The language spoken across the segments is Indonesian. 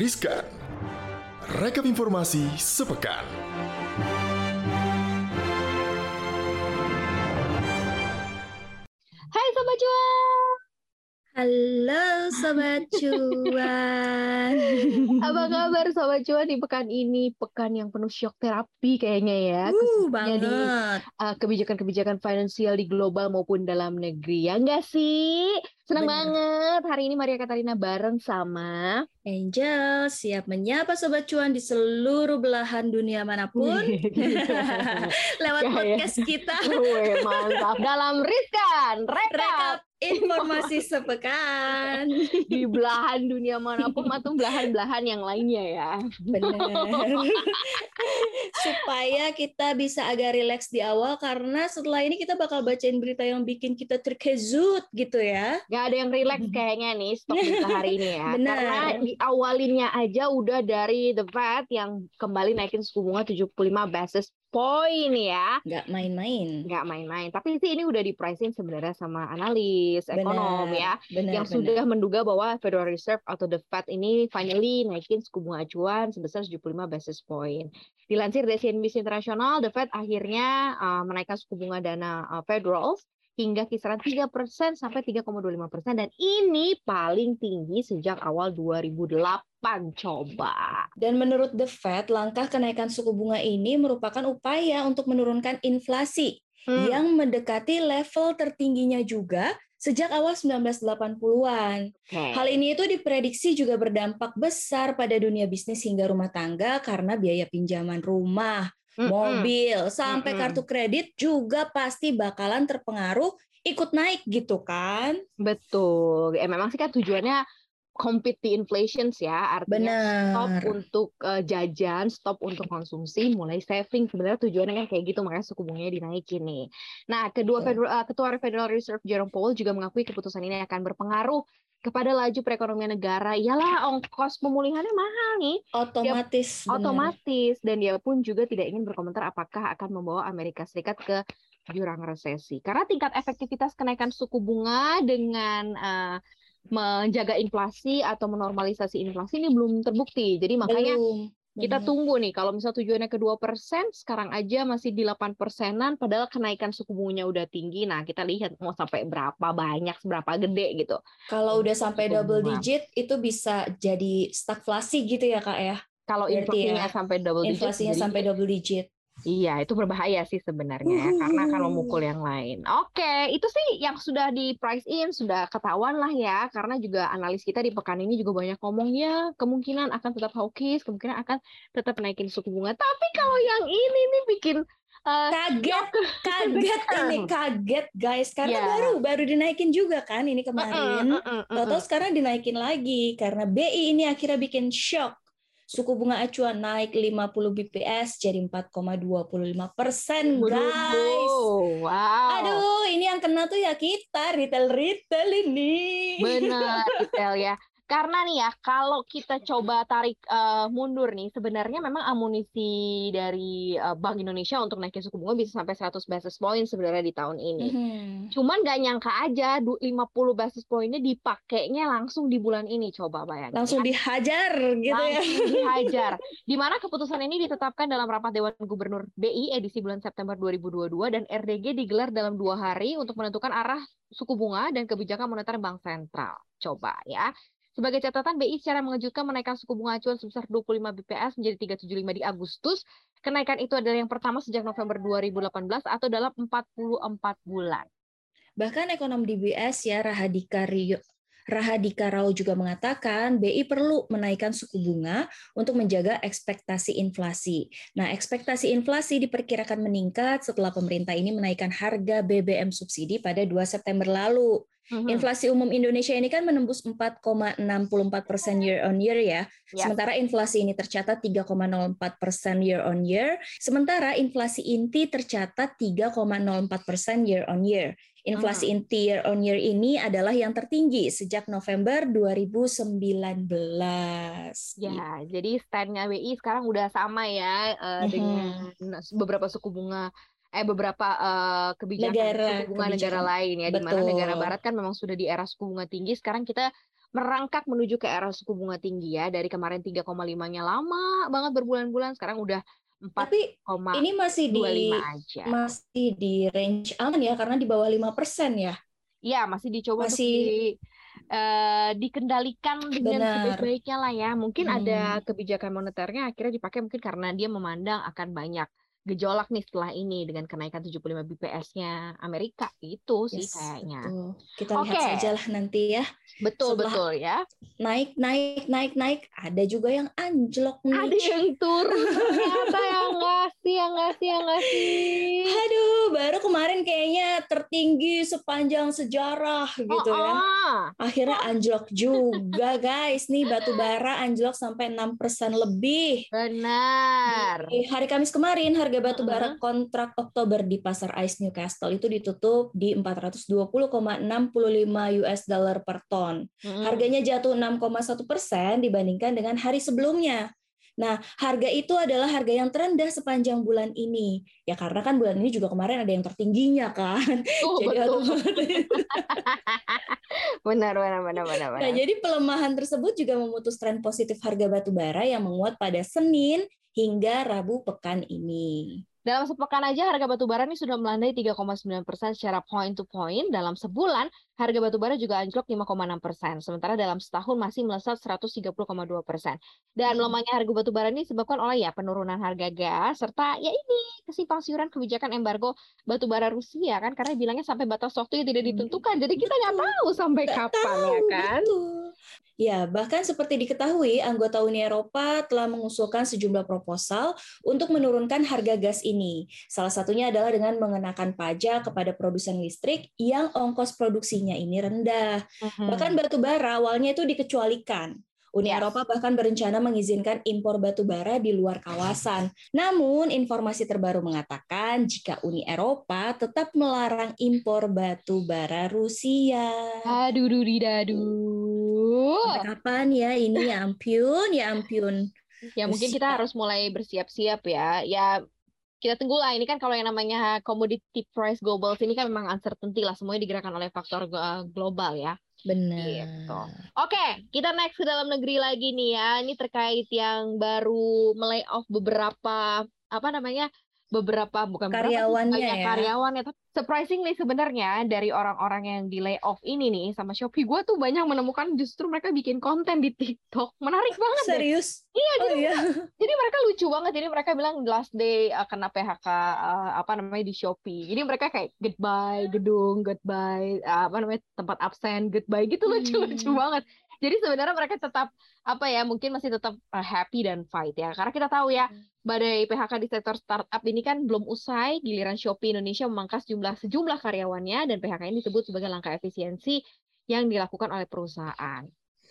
Riskan. Rekap informasi sepekan. Hai Sobat Cuan. Halo Sobat Cuan. Apa kabar Sobat Cuan di pekan ini? Pekan yang penuh shock terapi kayaknya ya. Uh, Khususnya di banget. uh, kebijakan-kebijakan finansial di global maupun dalam negeri. Ya enggak sih? Senang banget. Hari ini Maria Katarina bareng sama Angel siap menyapa Sobat Cuan di seluruh belahan dunia mana pun lewat Ya, ya. podcast kita. Wih, mantap. Dalam Riskan, rekap Rekap informasi sepekan. di belahan dunia mana pun atau belahan-belahan yang lainnya ya. Benar. Supaya kita bisa agak rileks di awal karena setelah ini kita bakal bacain berita yang bikin kita terkejut gitu ya. Gak ada yang relax kayaknya nih stok berita hari ini ya. Benar. Karena di awalinnya aja udah dari The Fed yang kembali naikin suku bunga 75 basis point ya. Nggak main-main. Nggak main-main. Tapi sih ini udah di pricing sebenarnya sama analis, ekonom ya. Benar, yang benar. sudah menduga bahwa Federal Reserve atau The Fed ini finally naikin suku bunga acuan sebesar 75 basis point. Dilansir dari CNBC Internasional, The Fed akhirnya uh, menaikkan suku bunga dana uh, Federal hingga kisaran 3% sampai 3,25% dan ini paling tinggi sejak awal 2008 coba. Dan menurut The Fed, langkah kenaikan suku bunga ini merupakan upaya untuk menurunkan inflasi Hmm. yang mendekati level tertingginya juga sejak awal 1980-an. Oke. Hal ini itu diprediksi juga berdampak besar pada dunia bisnis hingga rumah tangga karena biaya pinjaman rumah, Mobil, sampai Mm-mm. kartu kredit juga pasti bakalan terpengaruh ikut naik gitu kan? Betul. Eh, memang sih kan tujuannya compete the inflation ya, artinya stop Benar. untuk eh, jajan, stop untuk konsumsi, mulai saving. Sebenarnya tujuannya kan kayak gitu, makanya suku bunganya dinaikin nih. Nah, kedua. Federal, eh, ketua Federal Reserve Jerome Powell juga mengakui keputusan ini akan berpengaruh kepada laju perekonomian negara. Iyalah, ongkos pemulihannya mahal nih, Otomatis. benar. otomatis. Dan dia pun juga tidak ingin berkomentar apakah akan membawa Amerika Serikat ke jurang resesi. Karena tingkat efektivitas kenaikan suku bunga dengan eh, menjaga inflasi atau menormalisasi inflasi ini belum terbukti. Jadi makanya Belum. kita tunggu nih kalau misal tujuannya ke 2%, sekarang aja masih di 8 persenan padahal kenaikan suku bunganya udah tinggi. Nah, kita lihat mau sampai berapa banyak, seberapa gede gitu. Kalau udah sampai Suku double bunga. digit itu bisa jadi stagflasi gitu ya kak ya? Kalau Berarti inflasinya ya, sampai double digit Inflasinya sampai double digit. Iya, itu berbahaya sih sebenarnya ya, karena akan memukul yang lain. Oke, itu sih yang sudah di price in, sudah ketahuan lah ya, karena juga analis kita di pekan ini juga banyak ngomongnya, kemungkinan akan tetap hawkish, kemungkinan akan tetap naikin suku bunga. Tapi kalau yang ini nih bikin eh, Kaget, kaget ini kaget guys karena Iya. baru baru dinaikin juga kan ini kemarin. mm-mm, mm-mm. Tahu-tahu sekarang dinaikin lagi karena BI ini akhirnya bikin shock. Suku bunga acuan naik 50 BPS jadi 4,25 persen guys. wow. Aduh, ini yang kena tuh ya kita retail-retail ini. Benar, Itel ya. Karena nih ya, kalau kita coba tarik eh, mundur nih, sebenarnya memang amunisi dari eh, Bank Indonesia untuk naikin suku bunga bisa sampai 100 basis point sebenarnya di tahun ini. Mhm. Cuman gak nyangka aja du- 50 basis pointnya dipakainya langsung di bulan ini. Coba bayangin. Langsung ya. dihajar gitu ya. Langsung dihajar. Di mana keputusan ini ditetapkan dalam rapat Dewan Gubernur BI edisi bulan September 2022 dan RDG digelar dalam dua hari untuk menentukan arah suku bunga dan kebijakan moneter Bank Sentral. Coba ya. Sebagai catatan, BI secara mengejutkan menaikkan suku bunga acuan sebesar 25 BPS menjadi 375 di Agustus. Kenaikan itu adalah yang pertama sejak November 2018 atau dalam 44 bulan. Bahkan ekonom DBS ya Rahadika Rio Rahadika Rao juga mengatakan BI perlu menaikkan suku bunga untuk menjaga ekspektasi inflasi. Nah, ekspektasi inflasi diperkirakan meningkat setelah pemerintah ini menaikkan harga BBM subsidi pada 2 September lalu. Mhm. Inflasi umum Indonesia ini kan menembus 4,64 persen year on year ya. Ya. Sementara inflasi ini tercatat 3,04 persen year on year. Sementara inflasi inti tercatat 3,04 persen year on year. Inflasi inti year on year ini adalah yang tertinggi sejak November 2019. Ya, jadi stand-nya BI sekarang udah sama ya eh, dengan beberapa suku bunga eh beberapa eh, kebijakan Negara, suku bunga negara kebijakan. lain ya di mana negara barat kan memang sudah di era suku bunga tinggi sekarang kita merangkak menuju ke era suku bunga tinggi ya. Dari kemarin 3,5-nya lama banget berbulan-bulan, sekarang udah 4, Tapi ini masih di aja. masih di range aman ya karena di bawah lima persen ya. Iya, masih dicoba masih... di, uh, dikendalikan dengan sebaik-baiknya lah ya. Mungkin hmm. ada kebijakan moneternya akhirnya dipakai mungkin karena dia memandang akan banyak gejolak nih setelah ini dengan kenaikan 75 BPS-nya Amerika itu sih yes, kayaknya. Betul. Kita okay. lihat saja lah nanti ya. Betul Setelah betul ya. Naik naik naik naik ada juga yang anjlok nih. Ada yang turun ternyata yang ngasih yang ngasih yang ngasih. Aduh, baru kemarin kayaknya tertinggi sepanjang sejarah gitu oh, ya. Oh. Akhirnya anjlok juga guys. Nih batu bara anjlok sampai 6% lebih. Benar. Di hari Kamis kemarin harga harga batu bara kontrak Oktober di pasar ICE Newcastle itu ditutup di 420,65 US dollar per ton. Harganya jatuh 6,1 persen dibandingkan dengan hari sebelumnya. Nah, harga itu adalah harga yang terendah sepanjang bulan ini. Ya karena kan bulan ini juga kemarin ada yang tertingginya kan. Oh, jadi betul. benar, benar, benar, benar, benar. Nah, jadi pelemahan tersebut juga memutus tren positif harga batu bara yang menguat pada Senin hingga Rabu pekan ini. Dalam sepekan aja harga batu bara ini sudah melandai 3,9 persen secara point to point. Dalam sebulan harga batu bara juga anjlok 5,6 persen. Sementara dalam setahun masih melesat 130,2 persen. Dan hmm. melemahnya harga batu bara ini disebabkan oleh ya penurunan harga gas serta ya ini kesimpang siuran kebijakan embargo batu bara Rusia kan karena bilangnya sampai batas waktu yang tidak hmm. ditentukan. Jadi kita nggak tahu sampai kapan tahu, ya kan. Betul. Ya, bahkan seperti diketahui, anggota Uni Eropa telah mengusulkan sejumlah proposal untuk menurunkan harga gas ini. Salah satunya adalah dengan mengenakan pajak kepada produsen listrik yang ongkos produksinya ini rendah. Uh-huh. Bahkan batu bara awalnya itu dikecualikan. Uni yes. Eropa bahkan berencana mengizinkan impor batu bara di luar kawasan. Namun, informasi terbaru mengatakan jika Uni Eropa tetap melarang impor batu bara Rusia. Aduh, duh, dadu. Sampai kapan ya ini ya ampun, ya ampun. Ya mungkin kita harus mulai bersiap-siap ya. Ya kita tunggulah ini kan kalau yang namanya commodity price global ini kan memang uncertainty lah semuanya digerakkan oleh faktor global ya. Benar. Gitu. Oke, kita next ke dalam negeri lagi nih ya. Ini terkait yang baru melay off beberapa apa namanya beberapa bukan karyawannya beberapa, ya. karyawannya tapi surprisingly sebenarnya dari orang-orang yang di layoff ini nih sama Shopee gue tuh banyak menemukan justru mereka bikin konten di TikTok menarik banget serius deh. iya oh, jadi iya. jadi mereka lucu banget jadi mereka bilang last day uh, kena PHK uh, apa namanya di Shopee jadi mereka kayak goodbye gedung goodbye uh, apa namanya tempat absen goodbye gitu lucu-lucu hmm. banget jadi sebenarnya mereka tetap apa ya mungkin masih tetap uh, happy dan fight ya karena kita tahu ya hmm. badai PHK di sektor startup ini kan belum usai giliran Shopee Indonesia memangkas jumlah sejumlah karyawannya dan PHK ini disebut sebagai langkah efisiensi yang dilakukan oleh perusahaan.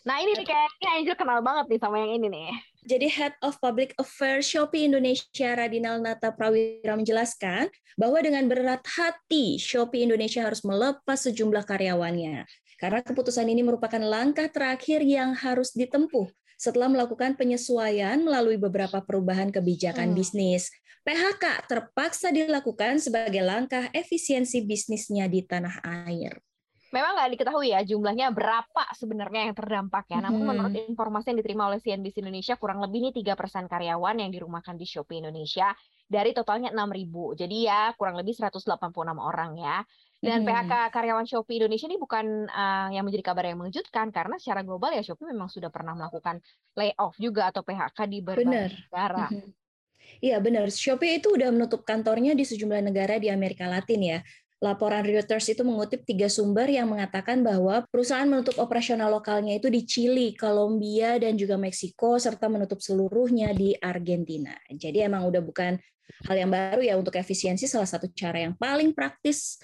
Nah ini nih kayaknya Angel kenal banget nih sama yang ini nih. Jadi Head of Public Affairs Shopee Indonesia Radinal Nata Prawira menjelaskan bahwa dengan berat hati Shopee Indonesia harus melepas sejumlah karyawannya karena keputusan ini merupakan langkah terakhir yang harus ditempuh setelah melakukan penyesuaian melalui beberapa perubahan kebijakan hmm. bisnis. PHK terpaksa dilakukan sebagai langkah efisiensi bisnisnya di tanah air. Memang nggak diketahui ya jumlahnya berapa sebenarnya yang terdampak ya. Namun hmm. menurut informasi yang diterima oleh CNBC Indonesia kurang lebih ini tiga persen karyawan yang dirumahkan di Shopee Indonesia dari totalnya 6.000. Jadi ya kurang lebih 186 orang ya. Dan hmm. PHK karyawan Shopee Indonesia ini bukan uh, yang menjadi kabar yang mengejutkan karena secara global ya Shopee memang sudah pernah melakukan layoff juga atau PHK di berbagai negara. Iya benar. Shopee itu udah menutup kantornya di sejumlah negara di Amerika Latin ya. Laporan Reuters itu mengutip tiga sumber yang mengatakan bahwa perusahaan menutup operasional lokalnya itu di Chili, Kolombia, dan juga Meksiko, serta menutup seluruhnya di Argentina. Jadi emang udah bukan hal yang baru ya untuk efisiensi salah satu cara yang paling praktis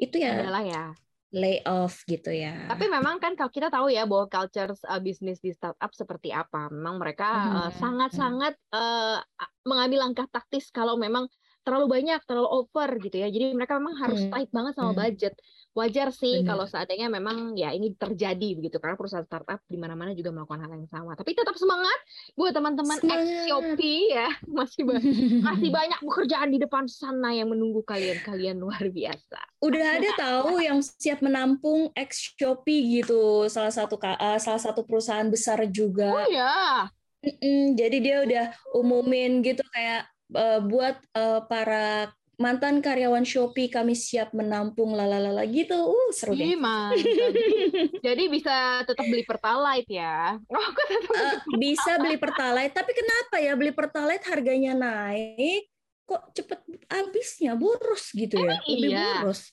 itu ya adalah ya layoff gitu ya. Tapi memang kan kalau kita tahu ya bahwa culture uh, bisnis di startup seperti apa. Memang mereka hmm. uh, sangat-sangat uh, mengambil langkah taktis kalau memang terlalu banyak, terlalu over gitu ya. Jadi mereka memang harus Hmm. tight banget sama Hmm. budget. Wajar sih Benar. kalau seandainya memang ya ini terjadi begitu karena perusahaan startup di mana-mana juga melakukan hal yang sama. Tapi tetap semangat buat teman-teman. Shopee ya. Masih ba- masih banyak pekerjaan di depan sana yang menunggu kalian. Kalian luar biasa. Udah ada tahu yang siap menampung ex Shopee gitu, salah satu eh, salah satu perusahaan besar Oh juga. ya. Mm-mm, jadi dia udah umumin gitu kayak eh, buat eh, para mantan karyawan Shopee kami siap menampung lalalala gitu. Uh, seru deh. Jadi bisa tetap beli Pertalite ya. Oh, tetap Eh, bisa beli Pertalite, tapi kenapa ya beli Pertalite harganya naik? Kok cepet habisnya boros gitu ya? Lebih iya? boros.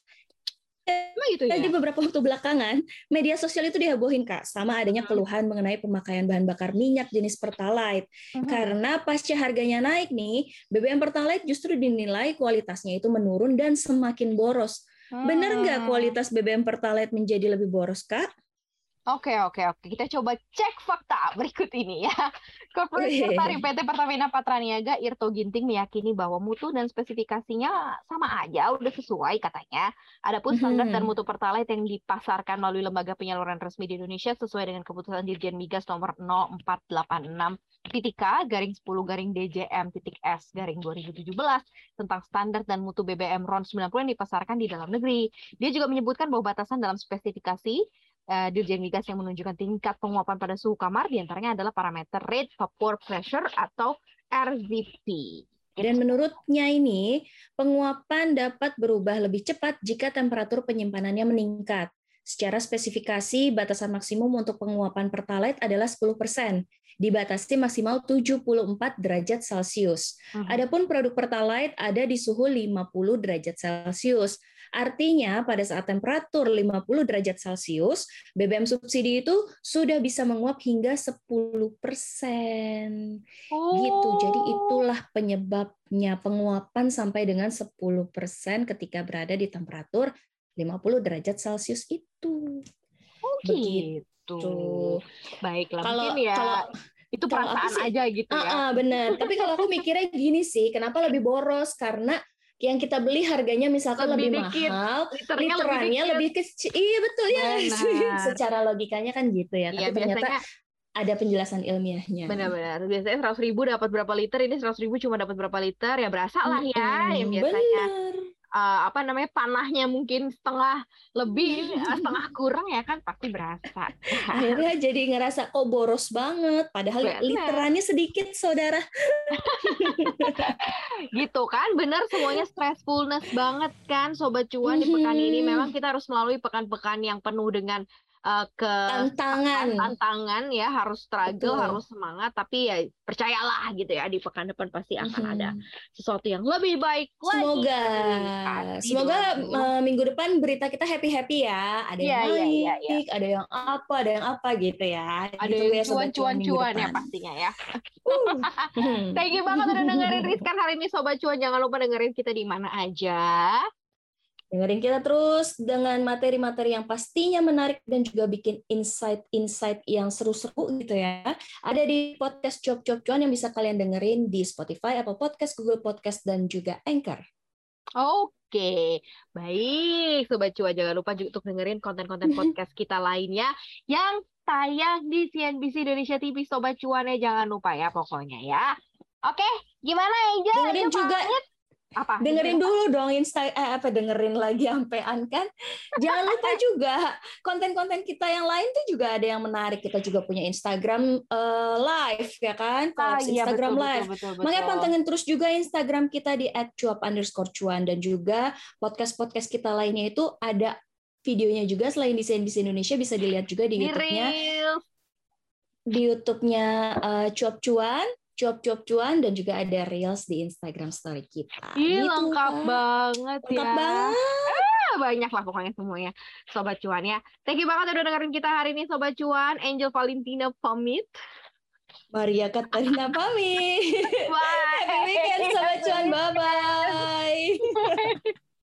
Emang gitu ya? Jadi beberapa waktu belakangan, media sosial itu dihebohin Kak sama adanya Hmm. keluhan mengenai pemakaian bahan bakar minyak jenis Pertalite. Mhm. Karena pasca harganya naik nih, BBM Pertalite justru dinilai kualitasnya itu menurun dan semakin boros. Benar nggak Hmm. kualitas BBM Pertalite menjadi lebih boros, Kak? Oke, oke, oke. Kita coba cek fakta berikut ini ya. Corporate Wih. Secretary PT Pertamina Patraniaga Irto Ginting meyakini bahwa mutu dan spesifikasinya sama aja, udah sesuai katanya. Adapun standar dan Mhm. mutu Pertalite yang dipasarkan melalui lembaga penyaluran resmi di Indonesia sesuai dengan keputusan Dirjen Migas nomor 0486 titik K garing 10 garing DJM titik S garing 2017 tentang standar dan mutu BBM RON 90 yang dipasarkan di dalam negeri. Dia juga menyebutkan bahwa batasan dalam spesifikasi eh, Dirjen Migas yang menunjukkan tingkat penguapan pada suhu kamar di antaranya adalah parameter rate vapor pressure atau RVP. Dan menurutnya ini, penguapan dapat berubah lebih cepat jika temperatur penyimpanannya meningkat. Secara spesifikasi, batasan maksimum untuk penguapan Pertalite adalah 10%, dibatasi maksimal 74 derajat Celcius. Mhm. Adapun produk Pertalite ada di suhu 50 derajat Celcius. Artinya pada saat temperatur 50 derajat Celcius, BBM subsidi itu sudah bisa menguap hingga 10%. Gitu. Jadi Oh. itulah penyebabnya penguapan sampai dengan 10% ketika berada di temperatur 50 derajat Celcius itu. Oh, begitu. gitu. Baiklah, Kalau mungkin ya kalau itu perasaan sih- aja gitu ya. Ah, ah, benar. Tapi kalau aku mikirnya gini sih, kenapa lebih boros? Karena yang kita beli harganya misalkan Lebih lebih, dikit, mahal, Liternya literannya dikit. lebih kecil. Iya betul ya. Secara logikanya kan gitu ya. Tapi ternyata biasanya ada penjelasan ilmiahnya. benar-benar. Biasanya 100 ribu dapat berapa liter, ini 100 ribu cuma dapat berapa liter, ya berasa lah ya. Yang Mm-mm, biasanya eh, apa namanya panahnya mungkin setengah lebih, eh, setengah kurang ya kan pasti berasa. Akhirnya jadi ngerasa kok boros banget. Padahal Benar. literannya sedikit, saudara. gitu kan bener semuanya stressfulness banget kan sobat cuan di pekan ini. Memang kita harus melalui pekan-pekan yang penuh dengan uh, ke Tantangan. tantangan ya harus struggle Betul. harus semangat tapi ya percayalah gitu ya di pekan depan pasti akan ada Mhm. sesuatu yang lebih baik lagi Semoga, Pasti semoga eh, minggu depan berita kita happy happy ya. Ada yang Iya, iya, iya, naik, iya. ada yang apa, ada yang apa gitu ya. ada Ditunggu yang ya, cuan-cuan minggu cuan ya pastinya ya Uh. thank you banget udah dengerin Rizkan hari ini sobat cuan jangan lupa dengerin kita di mana aja Dengerin kita terus dengan materi-materi yang pastinya menarik dan juga bikin insight-insight yang seru-seru gitu ya. Ada di podcast Cuap Cuap Cuan yang bisa kalian dengerin di Spotify, Apple Podcast, Google Podcast, dan juga Anchor. Oke, baik Sobat Cuan. Jangan lupa juga untuk dengerin konten-konten podcast kita lainnya yang tayang di CNBC Indonesia TV Sobat Cuan ya. Jangan lupa ya pokoknya ya. Oke, gimana Angel? Dengerin juga pamit? Apa? dengerin dulu dong insta eh, apa dengerin lagi sampean kan. Jangan lupa juga konten-konten kita yang lain tuh juga ada yang menarik. Kita juga punya Instagram eh, live ya kan? Ah, iya, Instagram betul, live. betul, betul, Makanya pantengin terus juga Instagram kita di @cuap underscore cuan dan juga podcast-podcast kita lainnya itu ada videonya juga. Selain di CNBC Indonesia bisa dilihat juga di Di YouTube-nya. di YouTube-nya eh, cuap cuan cuap cuap cuan dan juga ada reels di Instagram story kita. Ih, Gitu, lengkap Kak. banget Lengkap ya. banget. Ah, banyak lah pokoknya semuanya Sobat Cuan ya. Thank you banget udah dengerin kita hari ini Sobat Cuan. Angel Valentina pamit. Maria Katarina pamit. Bye. Happy weekend Sobat Cuan. Bye-bye.